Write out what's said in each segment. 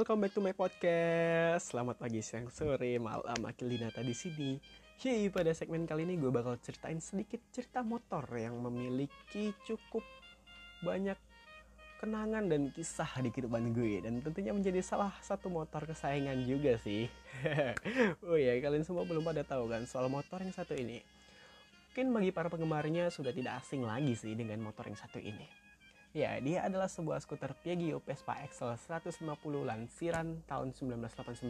welcome back to my podcast. Selamat pagi, siang, sore, malam, Akil Dinata di sini. Hey, pada segmen kali ini gue bakal ceritain sedikit cerita motor yang memiliki cukup banyak kenangan dan kisah di kehidupan gue dan tentunya menjadi salah satu motor kesayangan juga sih. oh ya, kalian semua belum pada tahu kan soal motor yang satu ini. Mungkin bagi para penggemarnya sudah tidak asing lagi sih dengan motor yang satu ini. Ya, dia adalah sebuah skuter Piaggio Vespa XL 150 lansiran tahun 1989.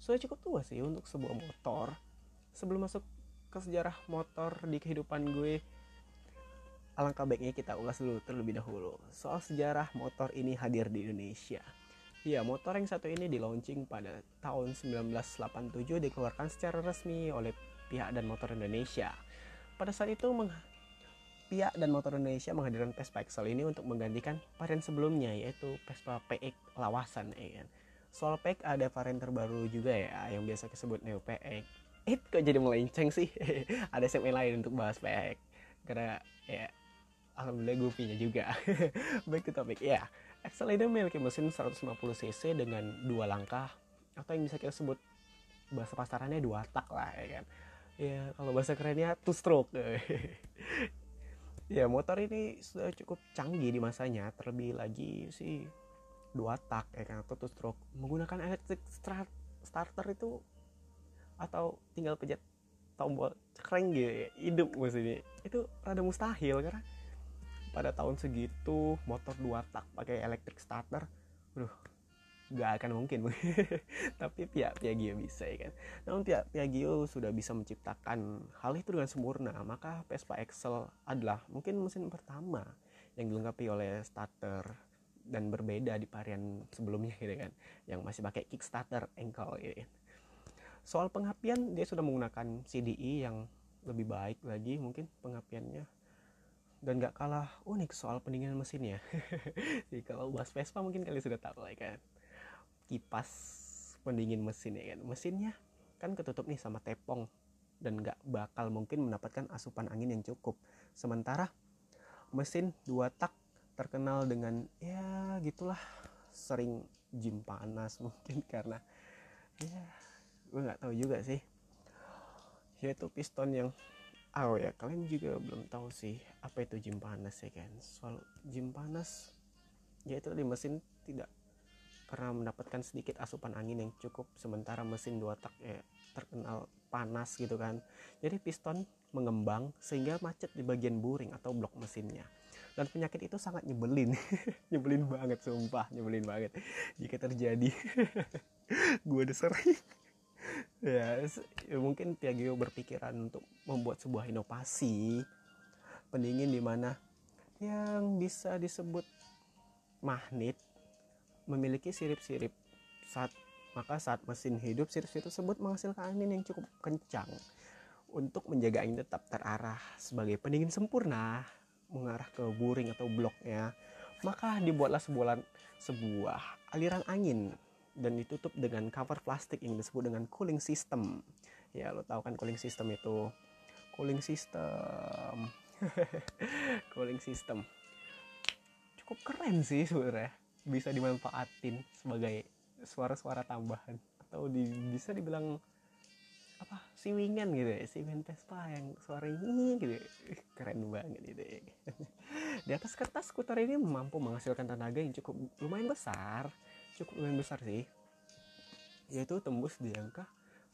Sudah cukup tua sih untuk sebuah motor. Sebelum masuk ke sejarah motor di kehidupan gue, alangkah baiknya kita ulas dulu terlebih dahulu soal sejarah motor ini hadir di Indonesia. Ya, motor yang satu ini di launching pada tahun 1987 dikeluarkan secara resmi oleh pihak dan motor Indonesia. Pada saat itu pihak dan motor Indonesia menghadirkan Vespa XL ini untuk menggantikan varian sebelumnya yaitu Vespa PX Lawasan ya kan. Soal PX ada varian terbaru juga ya yang biasa disebut Neo PX. Eh kok jadi melenceng sih? ada segmen lain untuk bahas PX. Karena ya alhamdulillah gue punya juga baik ke topik ya Excel ini memiliki mesin 150cc dengan dua langkah atau yang bisa kita sebut bahasa pasarannya dua tak lah ya kan ya kalau bahasa kerennya two stroke ya motor ini sudah cukup canggih di masanya terlebih lagi sih dua tak ya kan atau two stroke menggunakan electric start starter itu atau tinggal pencet tombol cekreng gitu ya, hidup ini itu rada mustahil karena pada tahun segitu motor dua tak pakai electric starter. Aduh gak akan mungkin. Tapi pihak Piaggio bisa ya kan? Namun pihak Piaggio sudah bisa menciptakan hal itu dengan sempurna. Maka Vespa Excel adalah mungkin mesin pertama yang dilengkapi oleh starter dan berbeda di varian sebelumnya gitu kan? Yang masih pakai kickstarter ankle gitu kan? Soal pengapian dia sudah menggunakan CDI yang lebih baik lagi mungkin pengapiannya dan gak kalah unik soal pendinginan mesinnya. Jadi kalau bahas Vespa mungkin kalian sudah tahu lah kan kipas pendingin mesin ya kan. Mesinnya kan ketutup nih sama tepong dan gak bakal mungkin mendapatkan asupan angin yang cukup. Sementara mesin dua tak terkenal dengan ya gitulah sering jim panas mungkin karena ya gue nggak tahu juga sih. Yaitu piston yang oh ya kalian juga belum tahu sih apa itu jim panas ya kan. Soal jim panas yaitu di mesin tidak karena mendapatkan sedikit asupan angin yang cukup sementara mesin dua tak ya terkenal panas gitu kan. Jadi piston mengembang sehingga macet di bagian buring atau blok mesinnya. Dan penyakit itu sangat nyebelin. Nyebelin banget sumpah nyebelin banget. Jika terjadi gue udah sering. Ya, ya mungkin Piaggio berpikiran untuk membuat sebuah inovasi pendingin di mana yang bisa disebut magnet memiliki sirip-sirip saat maka saat mesin hidup sirip-sirip tersebut menghasilkan angin yang cukup kencang untuk menjaga angin tetap terarah sebagai pendingin sempurna mengarah ke buring atau bloknya. Maka dibuatlah sebuah sebuah aliran angin dan ditutup dengan cover plastik yang disebut dengan cooling system. Ya lo tahu kan cooling system itu? Cooling system. Cooling system. Cukup keren sih sebenarnya bisa dimanfaatin sebagai suara-suara tambahan. Atau di, bisa dibilang apa siwingan gitu ya. Siwingan Vespa yang suara ini gitu keren banget gitu ya. Di atas kertas skuter ini mampu menghasilkan tenaga yang cukup lumayan besar. Cukup lumayan besar sih. Yaitu tembus di angka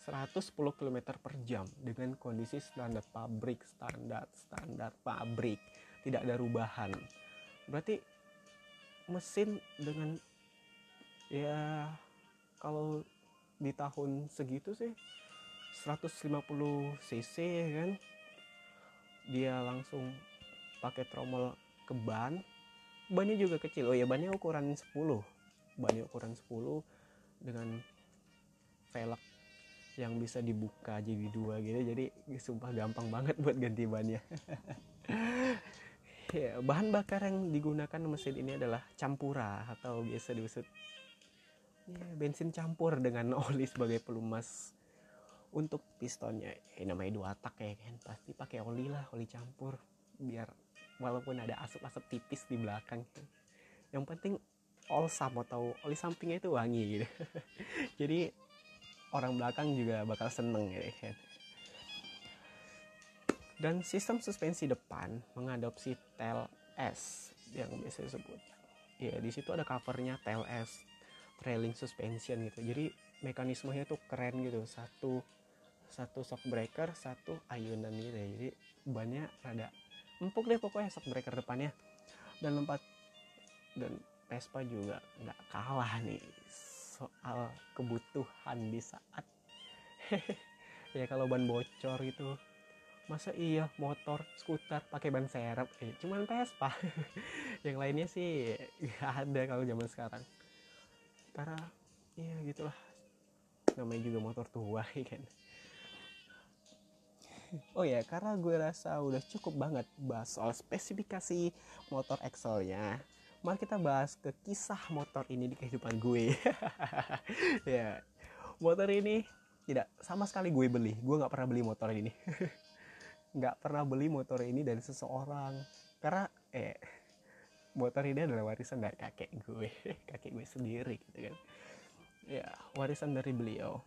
110 km per jam dengan kondisi standar pabrik standar standar pabrik. Tidak ada rubahan. Berarti mesin dengan ya kalau di tahun segitu sih 150 cc ya kan? Dia langsung pakai tromol ke ban. Bannya juga kecil. Oh ya bannya ukuran 10 bannya ukuran 10 dengan velg yang bisa dibuka jadi dua gitu. Jadi sumpah gampang banget buat ganti bannya ya, bahan bakar yang digunakan mesin ini adalah campura atau biasa disebut ya, bensin campur dengan oli sebagai pelumas untuk pistonnya. Ya, namanya dua tak ya kan pasti pakai oli lah oli campur biar walaupun ada asap-asap tipis di belakang. Yang penting olsam atau oli sampingnya itu wangi gitu. Jadi orang belakang juga bakal seneng gitu kan dan sistem suspensi depan mengadopsi tail S yang biasa disebut. Ya di situ ada covernya tail S trailing suspension gitu. Jadi mekanismenya tuh keren gitu. Satu satu shock breaker satu ayunan gitu ya. Jadi bannya rada empuk deh pokoknya shock breaker depannya. Dan lompat dan Vespa juga nggak kalah nih soal kebutuhan di saat. Ya kalau ban bocor gitu masa iya motor skuter pakai ban serep? Eh, cuman Vespa. Yang lainnya sih nggak ada kalau zaman sekarang. Karena ya gitulah. Namanya juga motor tua ya kan? Oh ya karena gue rasa udah cukup banget bahas soal spesifikasi motor Excel-nya mari kita bahas ke kisah motor ini di kehidupan gue. Ya motor ini tidak sama sekali gue beli. Gue nggak pernah beli motor ini nggak pernah beli motor ini dari seseorang. Karena eh motor ini adalah warisan dari kakek gue kakek gue sendiri gitu kan. Ya warisan dari beliau.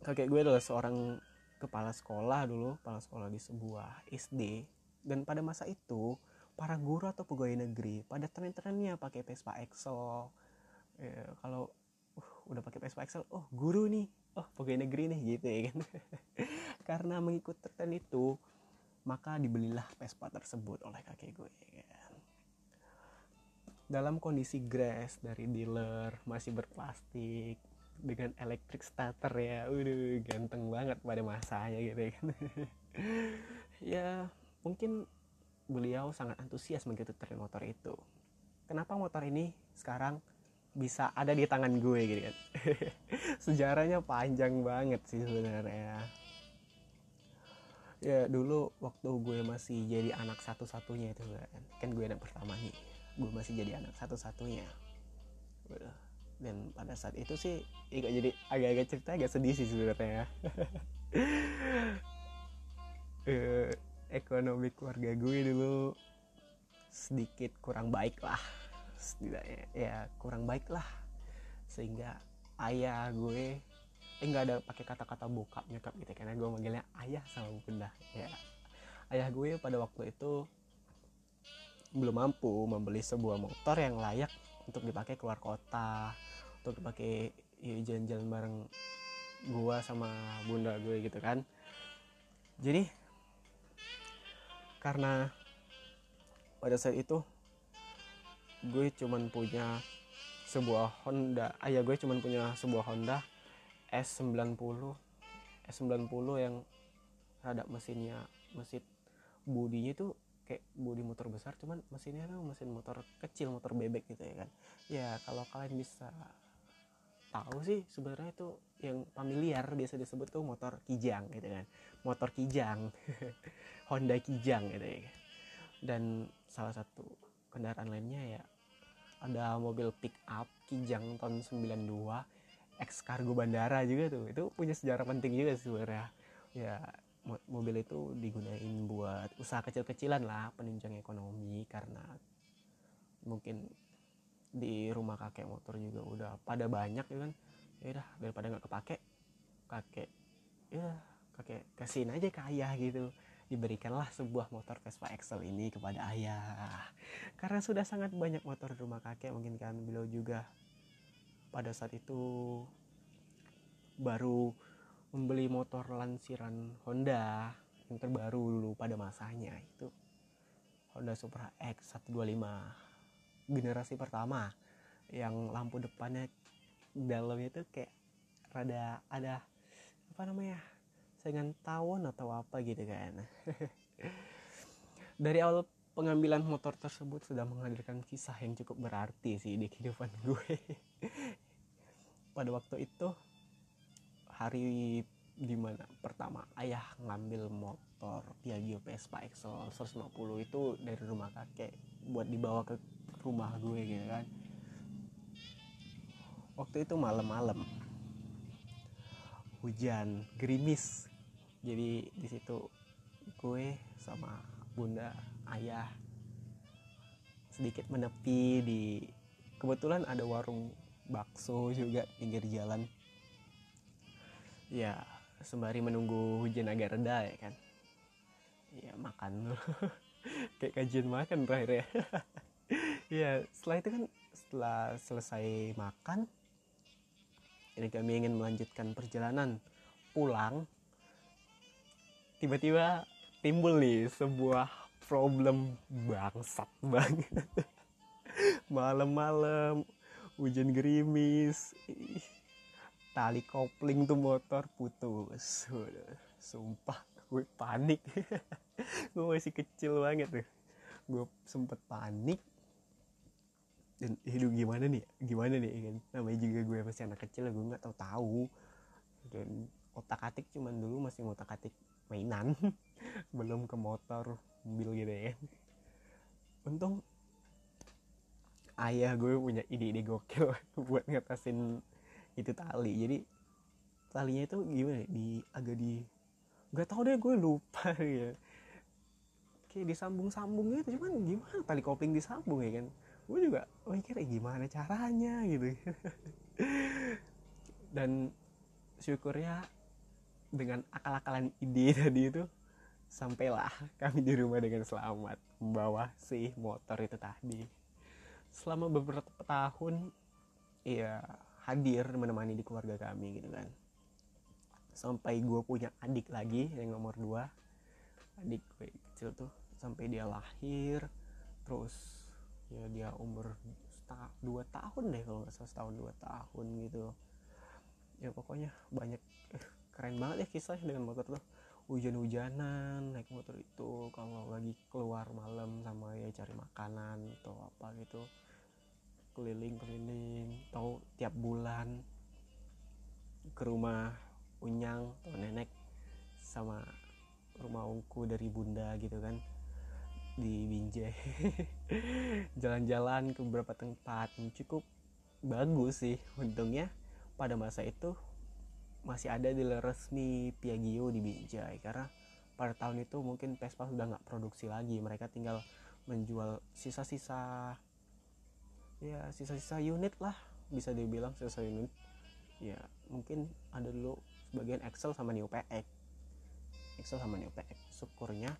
Kakek gue adalah seorang kepala sekolah dulu kepala sekolah di sebuah SD dan pada masa itu para guru atau pegawai negeri pada tren-trennya pakai Vespa Excel. Ya, kalau uh, udah pakai Vespa Excel oh guru nih oh pegawai negeri nih gitu ya kan. Karena mengikut tren itu maka dibelilah Vespa tersebut oleh kakek gue ya kan. dalam kondisi grass dari dealer masih berplastik dengan elektrik starter ya udah ganteng banget pada masanya gitu kan. Ya mungkin beliau sangat antusias mengikuti tren motor itu. Kenapa motor ini sekarang bisa ada di tangan gue gitu kan. Sejarahnya panjang banget sih sebenarnya ya. Dulu waktu gue masih jadi anak satu-satunya itu kan kan gue anak pertama nih. Gue masih jadi anak satu-satunya. Dan pada saat itu sih agak jadi agak-agak cerita agak sedih sih sebenarnya uh, ekonomi keluarga gue dulu sedikit kurang baik lah setidaknya ya kurang baik lah. Sehingga ayah gue eh nggak ada pakai kata-kata bokap nyokap gitu karena gue manggilnya ayah sama bunda ya. Ayah gue pada waktu itu belum mampu membeli sebuah motor yang layak untuk dipakai keluar kota untuk dipakai ya, jalan-jalan bareng gua sama bunda gue gitu kan. Jadi karena pada saat itu gue cuman punya sebuah Honda. Ayah gue cuman punya sebuah Honda S90. S90 yang rada mesinnya mesin bodinya tuh kayak bodi motor besar cuman mesinnya tuh mesin motor kecil motor bebek gitu ya kan. Ya kalau kalian bisa tahu sih sebenarnya itu yang familiar biasa disebut tuh motor kijang gitu kan. Motor kijang Honda kijang gitu ya dan salah satu kendaraan lainnya ya ada mobil pick up kijang tahun 92 ex kargo bandara juga tuh. Itu punya sejarah penting juga sebenarnya. Ya mobil itu digunain buat usaha kecil-kecilan lah penunjang ekonomi karena mungkin di rumah kakek motor juga udah pada banyak ya kan. Ya udah daripada nggak kepake kakek ya kakek kasihin aja ke gitu diberikanlah sebuah motor Vespa Excel ini kepada ayah. Karena sudah sangat banyak motor di rumah kakek mungkin kan beliau juga pada saat itu baru membeli motor lansiran Honda yang terbaru dulu pada masanya itu Honda Supra X 125 generasi pertama yang lampu depannya dalamnya itu kayak rada ada apa namanya saingan tawon atau apa gitu kan. Dari awal pengambilan motor tersebut sudah menghadirkan kisah yang cukup berarti sih di kehidupan gue. Pada waktu itu hari di mana pertama ayah ngambil motor Piaggio Vespa Excel 150 itu dari rumah kakek buat dibawa ke rumah gue gitu kan. Waktu itu malam-malam. Hujan gerimis jadi di situ gue sama bunda ayah sedikit menepi di kebetulan ada warung bakso juga pinggir jalan. Ya sembari menunggu hujan agak reda ya kan. Ya makan dulu. Kayak kajian makan terakhir ya. Ya setelah itu kan setelah selesai makan ini kami ingin melanjutkan perjalanan pulang tiba-tiba timbul nih sebuah problem bangsat banget. Malam-malam hujan gerimis tali kopling tuh motor putus. Sumpah gue panik. Gue masih kecil banget tuh. Gue sempet panik. Dan hidup gimana nih? Gimana nih kan? Namanya juga gue masih anak kecil gue nggak tahu tahu dan otak atik cuman dulu masih otak atik mainan. Belum ke motor mobil gitu ya. Untung ayah gue punya ide-ide gokil buat ngatasin itu tali. Jadi talinya itu gimana ya? di agak di nggak tahu deh gue lupa ya. Kayak disambung-sambung gitu cuman gimana tali kopling disambung ya kan? Gue juga mikir eh, gimana caranya? gitu. Dan syukurnya dengan akal-akalan ide tadi itu sampailah kami di rumah dengan selamat. Membawa si motor itu tadi. Selama beberapa tahun ya hadir menemani di keluarga kami gitu kan. Sampai gue punya adik lagi yang nomor dua. Adik gue kecil tuh sampai dia lahir. Terus ya dia umur dua tahun deh kalau nggak salah setahun dua tahun gitu. Ya pokoknya banyak eh, keren banget ya kisahnya dengan motor tuh. Hujan-hujanan naik motor itu kalau lagi keluar malam sama ya cari makanan atau apa gitu. Keliling-keliling atau tiap bulan ke rumah unyang atau nenek sama rumah ungku dari bunda gitu kan di Binjai. Jalan-jalan ke beberapa tempat cukup bagus sih untungnya pada masa itu masih ada dealer resmi Piaggio di Binjai. Karena pada tahun itu mungkin Vespa sudah nggak produksi lagi. Mereka tinggal menjual sisa-sisa ya sisa-sisa unit lah bisa dibilang sisa unit. Ya mungkin ada dulu sebagian Excel sama New PX Excel sama New PX syukurnya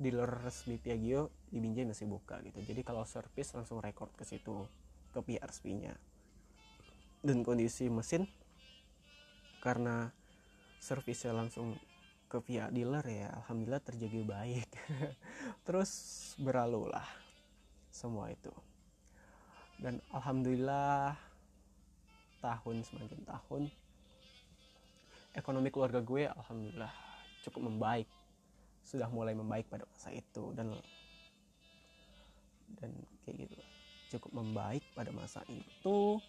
dealer resmi Piaggio di Binjai masih buka gitu. Jadi kalau service langsung record ke situ ke PRSP nya dan kondisi mesin karena servisnya langsung ke pihak dealer ya alhamdulillah terjaga baik. Terus berlalu lah semua itu. Dan alhamdulillah tahun semakin tahun ekonomi keluarga gue alhamdulillah cukup membaik. Sudah mulai membaik pada masa itu dan dan kayak gitu cukup membaik pada masa itu.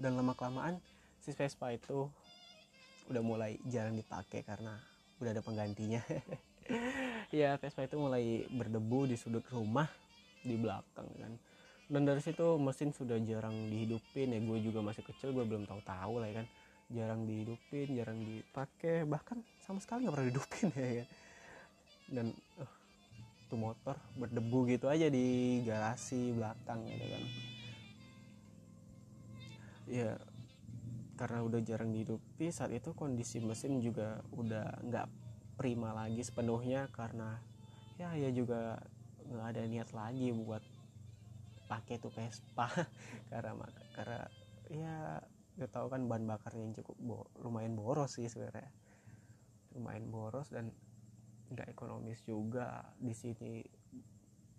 Dan lama kelamaan si Vespa itu udah mulai jarang dipakai karena udah ada penggantinya. Ya Vespa itu mulai berdebu di sudut rumah di belakang kan. Dan dari situ mesin sudah jarang dihidupin. Ya gue juga masih kecil gue belum tahu tahu lah ya kan. Jarang dihidupin jarang dipakai bahkan sama sekali nggak pernah dihidupin ya kan dan uh, tuh motor berdebu gitu aja di garasi belakang gitu kan. Ya karena udah jarang dihidupi saat itu kondisi mesin juga udah nggak prima lagi sepenuhnya karena ya ya juga nggak ada niat lagi buat pakai tuh Vespa. Karena karena ya udah tahu kan bahan bakarnya yang cukup bo lumayan boros sih sebenarnya. Lumayan boros dan nggak ekonomis juga. Di sini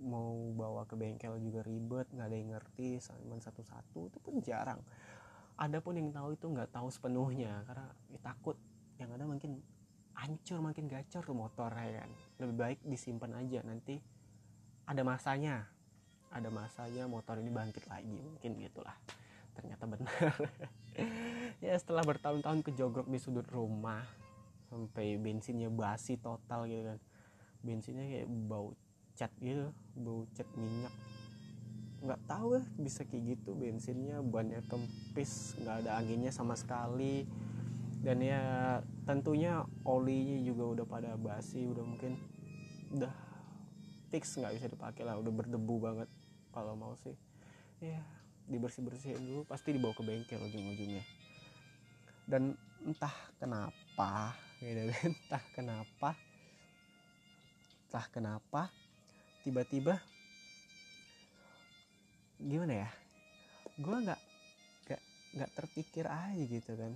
mau bawa ke bengkel juga ribet nggak ada yang ngerti cuma satu-satu itu pun jarang ada pun yang tahu itu nggak tahu sepenuhnya karena ya, takut. Yang ada mungkin hancur makin gacor tuh motor ya kan? Lebih baik disimpan aja nanti ada masanya. Ada masanya motor ini bangkit lagi mungkin gitulah. Ternyata benar. Ya setelah bertahun-tahun kejogrok di sudut rumah sampai bensinnya basi total gitu kan. Bensinnya kayak bau cat gitu bau cat minyak nggak tahu ya bisa kayak gitu. Bensinnya bannya kempis nggak ada anginnya sama sekali. Dan ya tentunya olinya juga udah pada basi udah mungkin udah fix nggak bisa dipakai lah. Udah berdebu banget kalau mau sih. Ya dibersih bersihin dulu pasti dibawa ke bengkel ujung-ujungnya. Dan entah kenapa kan entah kenapa entah kenapa tiba-tiba gimana ya? Gue nggak nggak nggak terpikir aja gitu kan.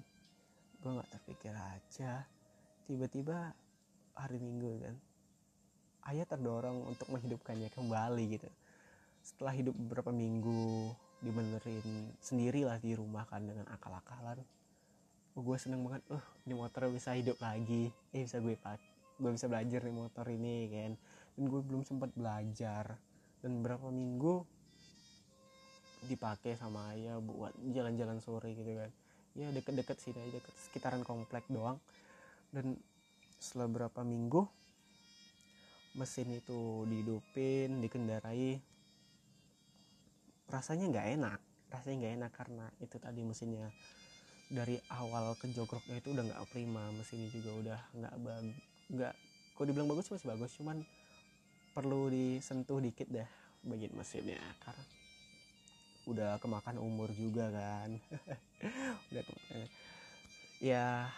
Gue nggak terpikir aja. Tiba-tiba hari minggu kan ayah terdorong untuk menghidupkannya kembali gitu. Setelah hidup beberapa minggu dibenerin sendirilah di rumah kan dengan akal-akalan. Oh, gue seneng banget uh ini motor bisa hidup lagi. Eh bisa gue pak gue bisa belajar nih motor ini kan. Dan gue belum sempat belajar. Dan berapa minggu dipakai sama ayah buat jalan-jalan sore gitu kan. Ya deket-deket sini aja deket sekitaran komplek doang. Dan setelah berapa minggu mesin itu dihidupin dikendarai. Rasanya nggak enak rasanya nggak enak karena itu tadi mesinnya dari awal ke jogroknya itu udah nggak prima mesinnya juga udah nggak bag nggak kok dibilang bagus masih bagus cuman perlu disentuh dikit dah bagian mesinnya karena udah kemakan umur juga kan. Udah kemakan. Ya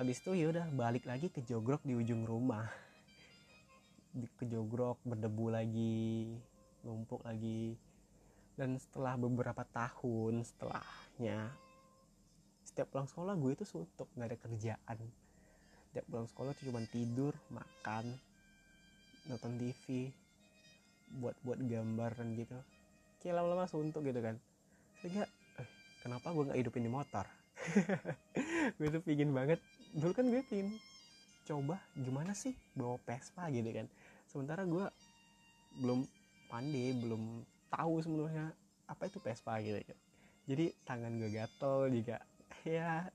abis itu ya udah balik lagi ke jogrok di ujung rumah. Di ke jogrok berdebu lagi numpuk lagi. Dan setelah beberapa tahun setelahnya setiap pulang sekolah gue itu suntuk nggak ada kerjaan. Setiap pulang sekolah itu cuma tidur makan nonton TV buat buat gambar dan gitu kayak lama-lama suntuk gitu kan. Sehingga eh, kenapa gue nggak hidupin di motor? Gue tuh pingin banget. Dulu kan gue pingin coba gimana sih bawa Vespa gitu kan. Sementara gue belum pandai belum tahu sebenarnya apa itu Vespa gitu kan. Jadi tangan gue gatel juga. Ya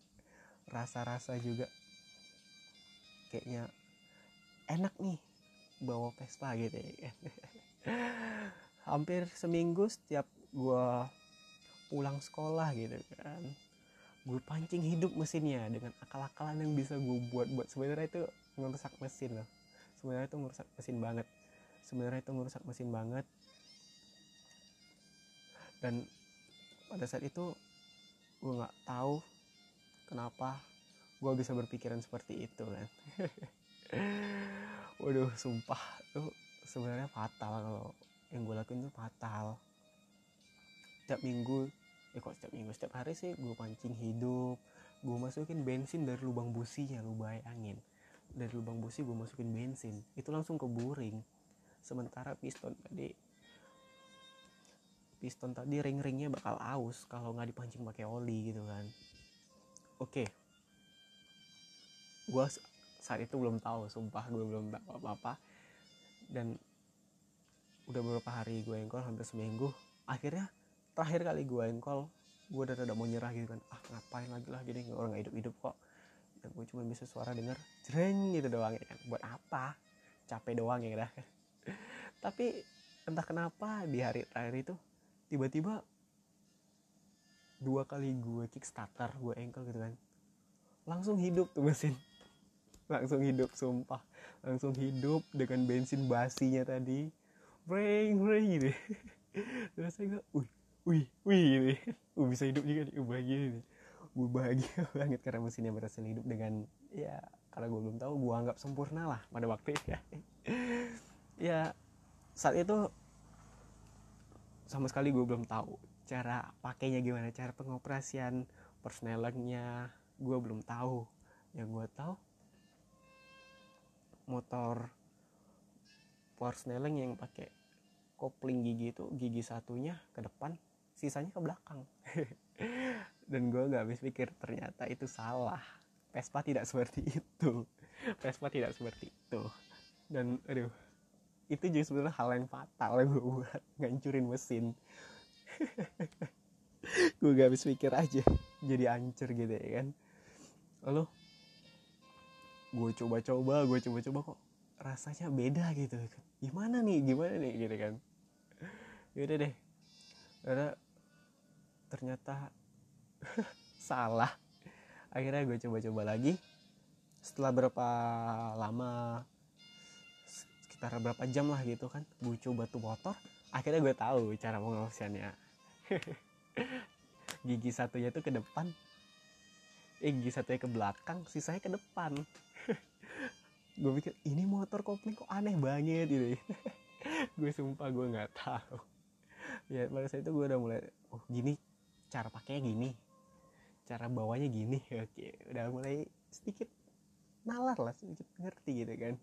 rasa-rasa juga kayaknya enak nih bawa Vespa gitu ya hampir seminggu setiap gue pulang sekolah gitu kan. Gue pancing hidup mesinnya dengan akal-akalan yang bisa gue buat buat. Sebenarnya itu ngerusak mesin loh. Sebenarnya itu ngerusak mesin banget. Sebenarnya itu ngerusak mesin banget. Dan pada saat itu gue nggak tahu kenapa gue bisa berpikiran seperti itu kan. Waduh sumpah. Tuh sebenarnya fatal kalau yang gue lakuin tuh fatal. Setiap minggu ya kok setiap minggu setiap hari sih gue pancing hidup. Gue masukin bensin dari lubang businya lu bayangin. Dari lubang busi gue masukin bensin itu langsung ke buring sementara piston tadi piston tadi ring-ringnya bakal aus kalau nggak dipancing pakai oli gitu kan. Oke. Gue saat itu belum tahu sumpah gue belum tahu apa-apa. Dan udah beberapa hari gue engkol hampir seminggu. Akhirnya terakhir kali gue engkol gue udah tidak mau nyerah gitu kan. Ah ngapain lagi lah gini orang nggak hidup hidup kok. Dan gue cuma bisa suara denger jreng gitu doang ya kan. Buat apa? Capek doang ya kan. Tapi entah kenapa di hari terakhir itu tiba-tiba dua kali gue kickstarter gue engkel gitu kan. Langsung hidup tuh mesin. Langsung hidup sumpah. Langsung hidup dengan bensin basinya tadi breng breng gitu. Terus saya wih wih wih gitu. Uh, bisa hidup juga nih uh, bahagia nih. Gue bahagia banget karena mesinnya berhasil hidup dengan ya karena gue belum tahu gue anggap sempurna lah pada waktu itu ya. Ya saat itu sama sekali gue belum tahu cara pakainya gimana cara pengoperasian persnelengnya gue belum tahu. Yang gue tahu motor power snelling yang pakai kopling gigi itu gigi satunya ke depan sisanya ke belakang. Dan gue gak habis pikir ternyata itu salah. Vespa tidak seperti itu. Vespa tidak seperti itu. Dan aduh itu juga sebenarnya hal yang fatal yang gue buat. Ngancurin mesin. Gue gak habis pikir aja jadi ancur gitu ya kan. Lalu gue coba-coba gue coba-coba kok rasanya beda gitu. Gimana nih gimana nih gitu kan. Yaudah deh. Karena ternyata salah. Akhirnya gue coba-coba lagi. Setelah berapa lama sekitar berapa jam lah gitu kan gue coba tuh motor. Akhirnya gue tahu cara pengosiannya gigi satunya tuh ke depan. Eh gigi satunya ke belakang sisanya ke depan gue pikir ini motor kopling kok aneh banget gitu gue sumpah gue nggak tahu. Ya pada saat itu gue udah mulai oh gini cara pakainya gini cara bawanya gini. Oke udah mulai sedikit nalar lah sedikit ngerti gitu kan.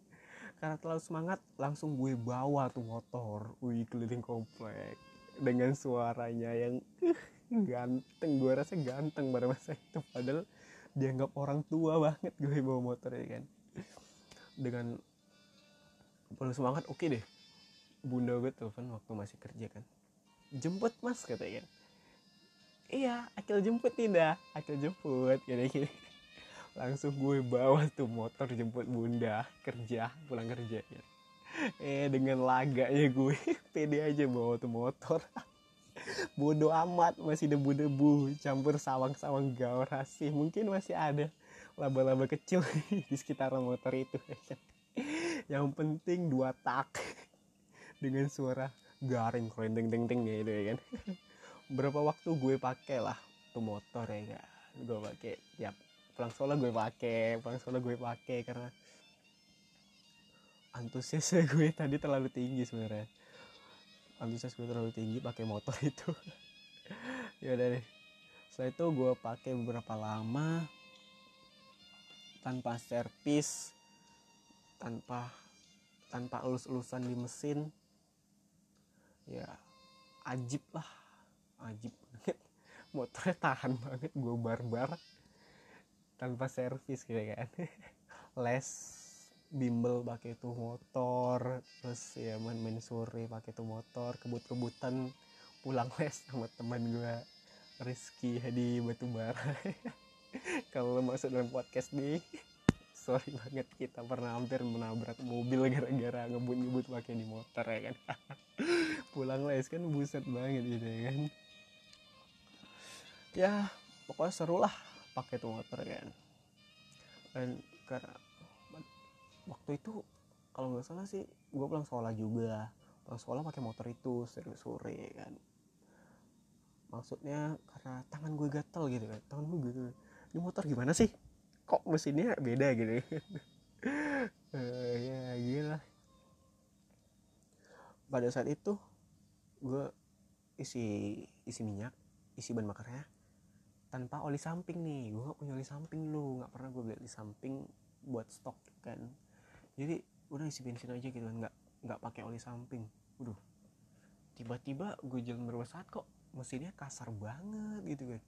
Karena terlalu semangat langsung gue bawa tuh motor wih keliling komplek dengan suaranya yang ganteng gue rasa ganteng pada masa itu padahal dianggap orang tua banget gue bawa motor ya kan dengan penuh semangat oke deh. Bunda gue telepon waktu masih kerja kan. Jemput mas katanya kan. Iya akil jemput tidak akil jemput gini gini langsung gue bawa tuh motor jemput bunda. Kerja pulang kerja ya. eh dengan laganya gue pede aja bawa tuh motor. Bodoh amat masih debu-debu. Campur sawang-sawang gaurasi mungkin masih ada laba-laba kecil di sekitar motor itu. Yang penting dua tak dengan suara garing keren deng deng gitu ya kan. Berapa waktu gue pakai lah tuh motor ya kan. Gue pakai tiap pulang sekolah gue pakai pulang sekolah gue pakai karena antusias gue tadi terlalu tinggi sebenarnya. Antusias gue terlalu tinggi pakai motor itu. Ya udah deh. Setelah itu gue pakai beberapa lama tanpa servis tanpa tanpa elus-elusan di mesin ya ajib lah. Ajib banget. Motornya tahan banget gue barbar. Tanpa servis gitu kan. Les bimbel pakai itu motor terus ya main main sore pakai itu motor kebut-kebutan pulang les sama teman gue Rizky di Batubara kalau masuk dalam podcast nih sorry banget kita pernah hampir menabrak mobil gara-gara ngebut-ngebut pakai di motor ya kan? Pulang les kan buset banget gitu ya kan? Ya pokoknya seru lah pakai tuh motor kan? Dan karena waktu itu kalau nggak salah sih gue pulang sekolah juga. Pulang sekolah pakai motor itu sore sore kan? Maksudnya karena tangan gue gatel gitu kan tangan gue gitu ini motor gimana sih? Kok mesinnya beda gitu uh, ya gila pada saat itu gue isi isi minyak isi ban bakarnya tanpa oli samping nih. Gue gak punya oli samping lu nggak pernah gue beli oli samping buat stok kan. Jadi udah isi bensin aja gitu kan nggak nggak pakai oli samping. Waduh. Tiba-tiba gue jalan saat kok mesinnya kasar banget gitu kan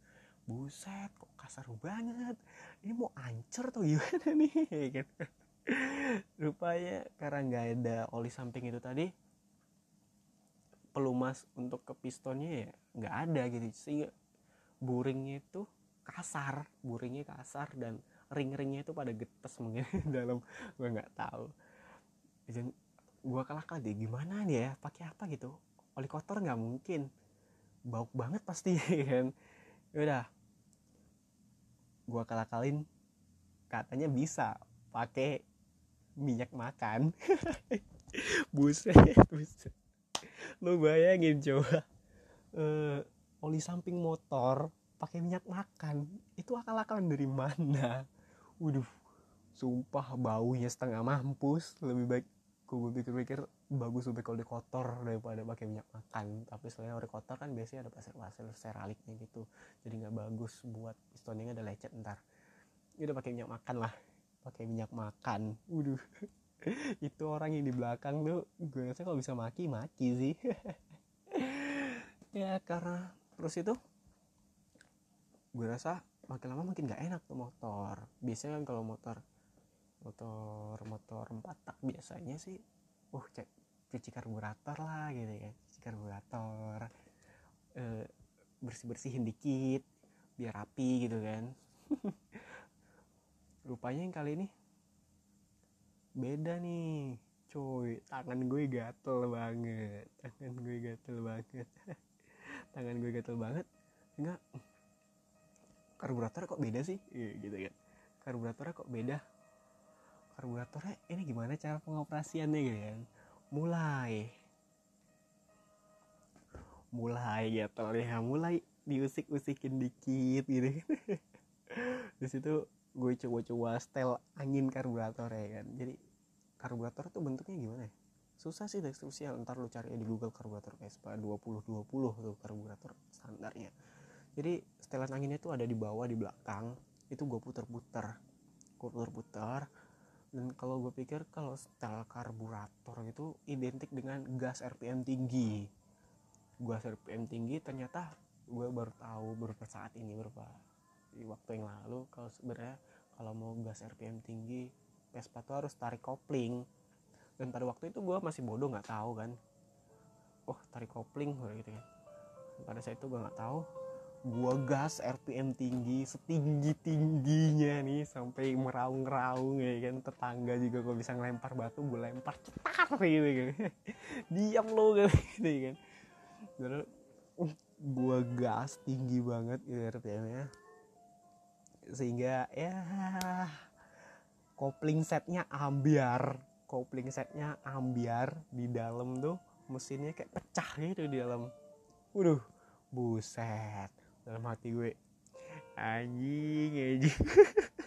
buset kok kasar banget. Ini mau ancur atau gimana nih? Kan rupanya karena nggak ada oli samping itu tadi pelumas untuk ke pistonnya ya nggak ada gitu. Sehingga buringnya itu kasar buringnya kasar dan ring-ringnya itu pada getes mungkin dalam gue nggak tahu. Dan gue kalah deh gimana nih ya pakai apa gitu? Oli kotor nggak mungkin? Bau banget pasti kan. Udah gue kalah kalin katanya bisa pakai minyak makan. Buset buset. Lu bayangin coba. Uh, oli samping motor pakai minyak makan itu akal-akalan dari mana? Waduh sumpah baunya setengah mampus. Lebih baik gue pikir-pikir bagus lebih kalau kotor daripada pakai minyak makan. Tapi selain ori kotor kan biasanya ada pasir-pasir seraliknya gitu. Jadi nggak bagus buat pistonnya ada lecet ntar. Ya udah pakai minyak makan lah. Pakai minyak makan. Waduh. Itu orang yang di belakang tuh gue rasa kalau bisa maki maki sih. Ya karena terus itu gue rasa makin lama makin gak enak tuh motor. Biasanya kan kalau motor motor motor empat tak biasanya sih uh cek cuci karburator lah gitu ya. Cuci karburator e, bersih bersihin dikit biar rapi gitu kan. Rupanya yang kali ini beda nih cuy. Tangan gue gatel banget tangan gue gatel banget. Tangan gue gatel banget. Enggak. Karburator kok beda sih? Iya, gitu kan. Karburatornya kok beda karburatornya ini gimana cara pengoperasiannya gitu kan mulai mulai gatel ya mulai diusik-usikin dikit gitu. Di situ gue coba-coba setel angin karburator ya kan jadi karburator tuh bentuknya gimana ya? Susah sih deskripsinya ntar lu cari di Google karburator Vespa 2020 tuh karburator standarnya. Jadi setelan anginnya tuh ada di bawah di belakang. Itu gue puter-puter. Gue puter-puter dan kalau gue pikir kalau setel karburator itu identik dengan gas RPM tinggi. Gas RPM tinggi ternyata gue baru tahu beberapa saat ini beberapa di waktu yang lalu kalau sebenarnya kalau mau gas RPM tinggi Vespa tuh harus tarik kopling. Dan pada waktu itu gue masih bodoh nggak tahu kan. Oh tarik kopling gitu kan pada saat itu gue nggak tahu gue gas RPM tinggi setinggi tingginya nih sampai meraung-raung ya kan. Tetangga juga gue bisa ngelempar batu gue lempar cetar gitu kan. Diam lo gitu kan. Terus gue gas tinggi banget gitu RPM nya sehingga ya kopling setnya ambiar. Kopling setnya ambiar di dalam tuh mesinnya kayak pecah gitu di dalam. Waduh buset dalam hati gue anjing anjing.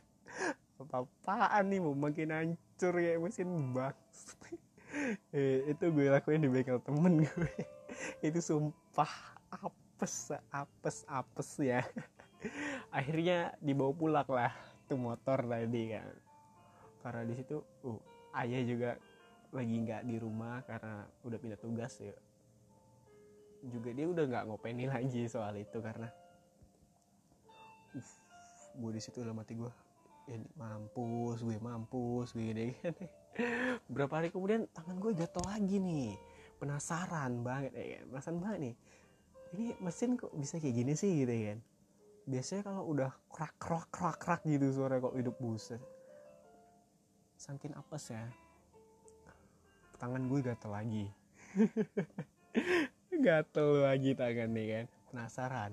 Apa-apaan nih mau makin hancur kayak mesin bang eh, itu gue lakuin di bengkel temen gue. Itu sumpah apes apes apes ya. Akhirnya dibawa pulang lah tuh motor tadi kan. Karena di situ uh ayah juga lagi nggak di rumah karena udah pindah tugas ya. Juga dia udah nggak ngopeni lagi soal itu karena uh gue di situ udah mati gue ini mampus gue mampus gue kan berapa hari kemudian tangan gue jatuh lagi nih. Penasaran banget ya kan? Penasaran banget nih. Ini mesin kok bisa kayak gini sih gitu kan? Biasanya kalau udah krak krak krak krak gitu suara kok hidup buset. Saking apes ya. Tangan gue gatel lagi. Gatel lagi tangan nih kan? Penasaran.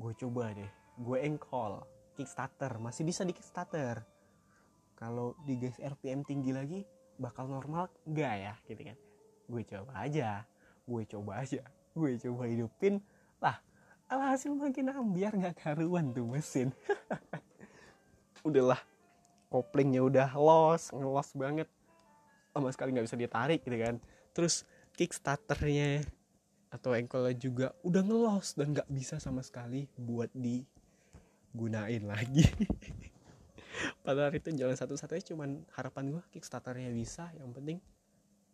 Gue coba deh gue engkol kickstarter. Masih bisa di kickstarter. Kalau di gas RPM tinggi lagi bakal normal enggak ya? Gitu kan. Gue coba aja. Gue coba aja. Gue coba hidupin. Lah alhasil makin ambiar nggak karuan tuh mesin. Udahlah koplingnya udah los ngelos banget. Sama sekali nggak bisa ditarik gitu kan. Terus kickstarternya atau engkolnya juga udah ngelos dan nggak bisa sama sekali buat digunain lagi. Padahal itu jalan satu-satunya cuman harapan gue kickstarternya bisa yang penting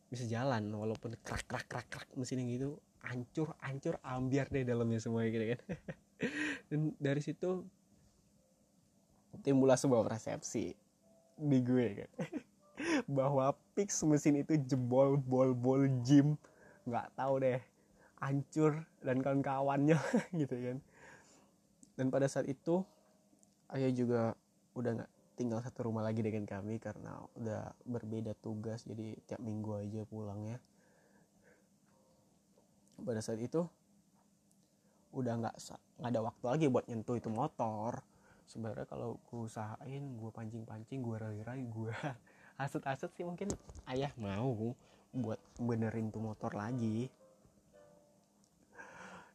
bisa jalan walaupun krak krak krak krak mesinnya gitu hancur hancur ambiar deh dalamnya semua gitu kan. Dan dari situ timbullah sebuah persepsi di gue kan. Bahwa pix mesin itu jebol bol bol gym nggak tahu deh hancur dan kawan-kawannya gitu kan dan pada saat itu ayah juga udah nggak tinggal satu rumah lagi dengan kami karena udah berbeda tugas jadi tiap minggu aja pulangnya. Pada saat itu udah nggak nggak ada waktu lagi buat nyentuh itu motor. Sebenarnya kalau gue usahain gue pancing-pancing gue rai-rai gue aset-aset sih mungkin ayah mau buat benerin tuh motor lagi.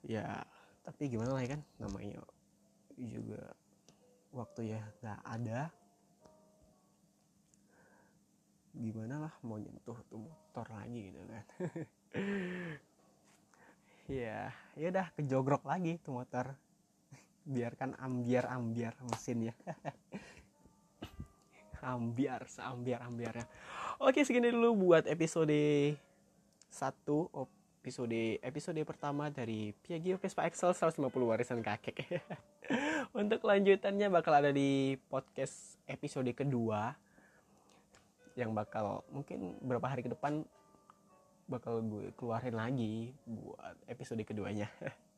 Ya tapi gimana lah ya kan namanya juga waktu ya nggak ada. Gimana lah mau nyentuh tuh motor lagi gitu kan. Ya ya udah kejogrok lagi tuh motor. Biarkan ambiar ambiar mesinnya ambiar seambiar ambiarnya. Oke segini dulu buat episode satu episode episode pertama dari Piaggio Vespa Excel 150 warisan kakek untuk lanjutannya bakal ada di podcast episode kedua yang bakal mungkin berapa hari ke depan bakal gue keluarin lagi buat episode keduanya.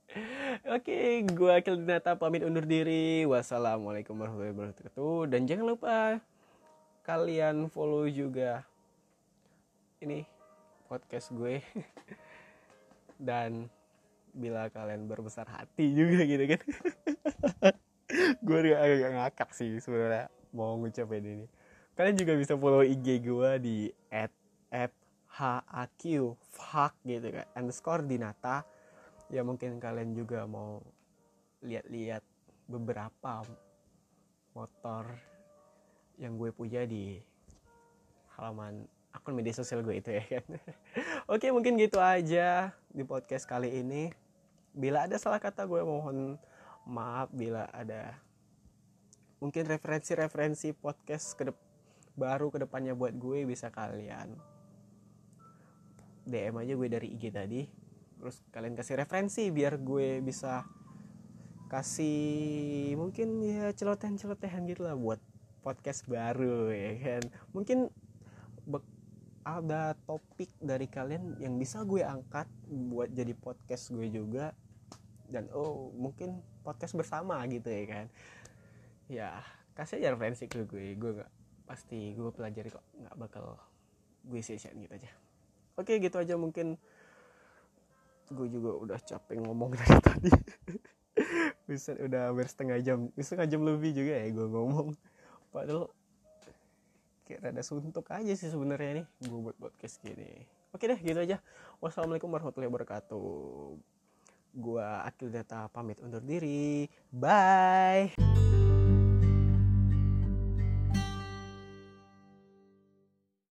Oke, gue Akil Dinata pamit undur diri. Wassalamualaikum warahmatullahi wabarakatuh. Dan jangan lupa kalian follow juga ini podcast gue. Dan bila kalian berbesar hati juga gitu kan. gue agak, agak ngakak sih sebenarnya mau ngucapin ini. Kalian juga bisa follow IG gue di H A Q fuck gitu kan. Underscore dinata. Ya mungkin kalian juga mau lihat-lihat beberapa motor yang gue punya di halaman akun media sosial gue itu ya kan. Oke mungkin gitu aja di podcast kali ini bila ada salah kata gue mohon maaf bila ada mungkin referensi-referensi podcast ke baru ke depannya buat gue bisa kalian DM aja gue dari IG tadi. Terus kalian kasih referensi biar gue bisa kasih mungkin ya celotehan-celotehan gitu lah buat podcast baru ya kan? Mungkin ada topik dari kalian yang bisa gue angkat buat jadi podcast gue juga. Dan oh mungkin podcast bersama gitu ya kan. Ya kasih aja referensi ke gue. Gue nggak pasti gue pelajari kok. Nggak bakal gue sia-siain gitu aja. Oke gitu aja mungkin. Gue juga udah capek ngomong dari tadi. Bisa udah hampir setengah jam. Setengah jam lebih juga ya gue ngomong. Padahal kayak rada suntuk aja sih sebenarnya nih gue buat podcast gini. Oke deh gitu aja. Wassalamualaikum warahmatullahi wabarakatuh. Gue Akil Data pamit undur diri. Bye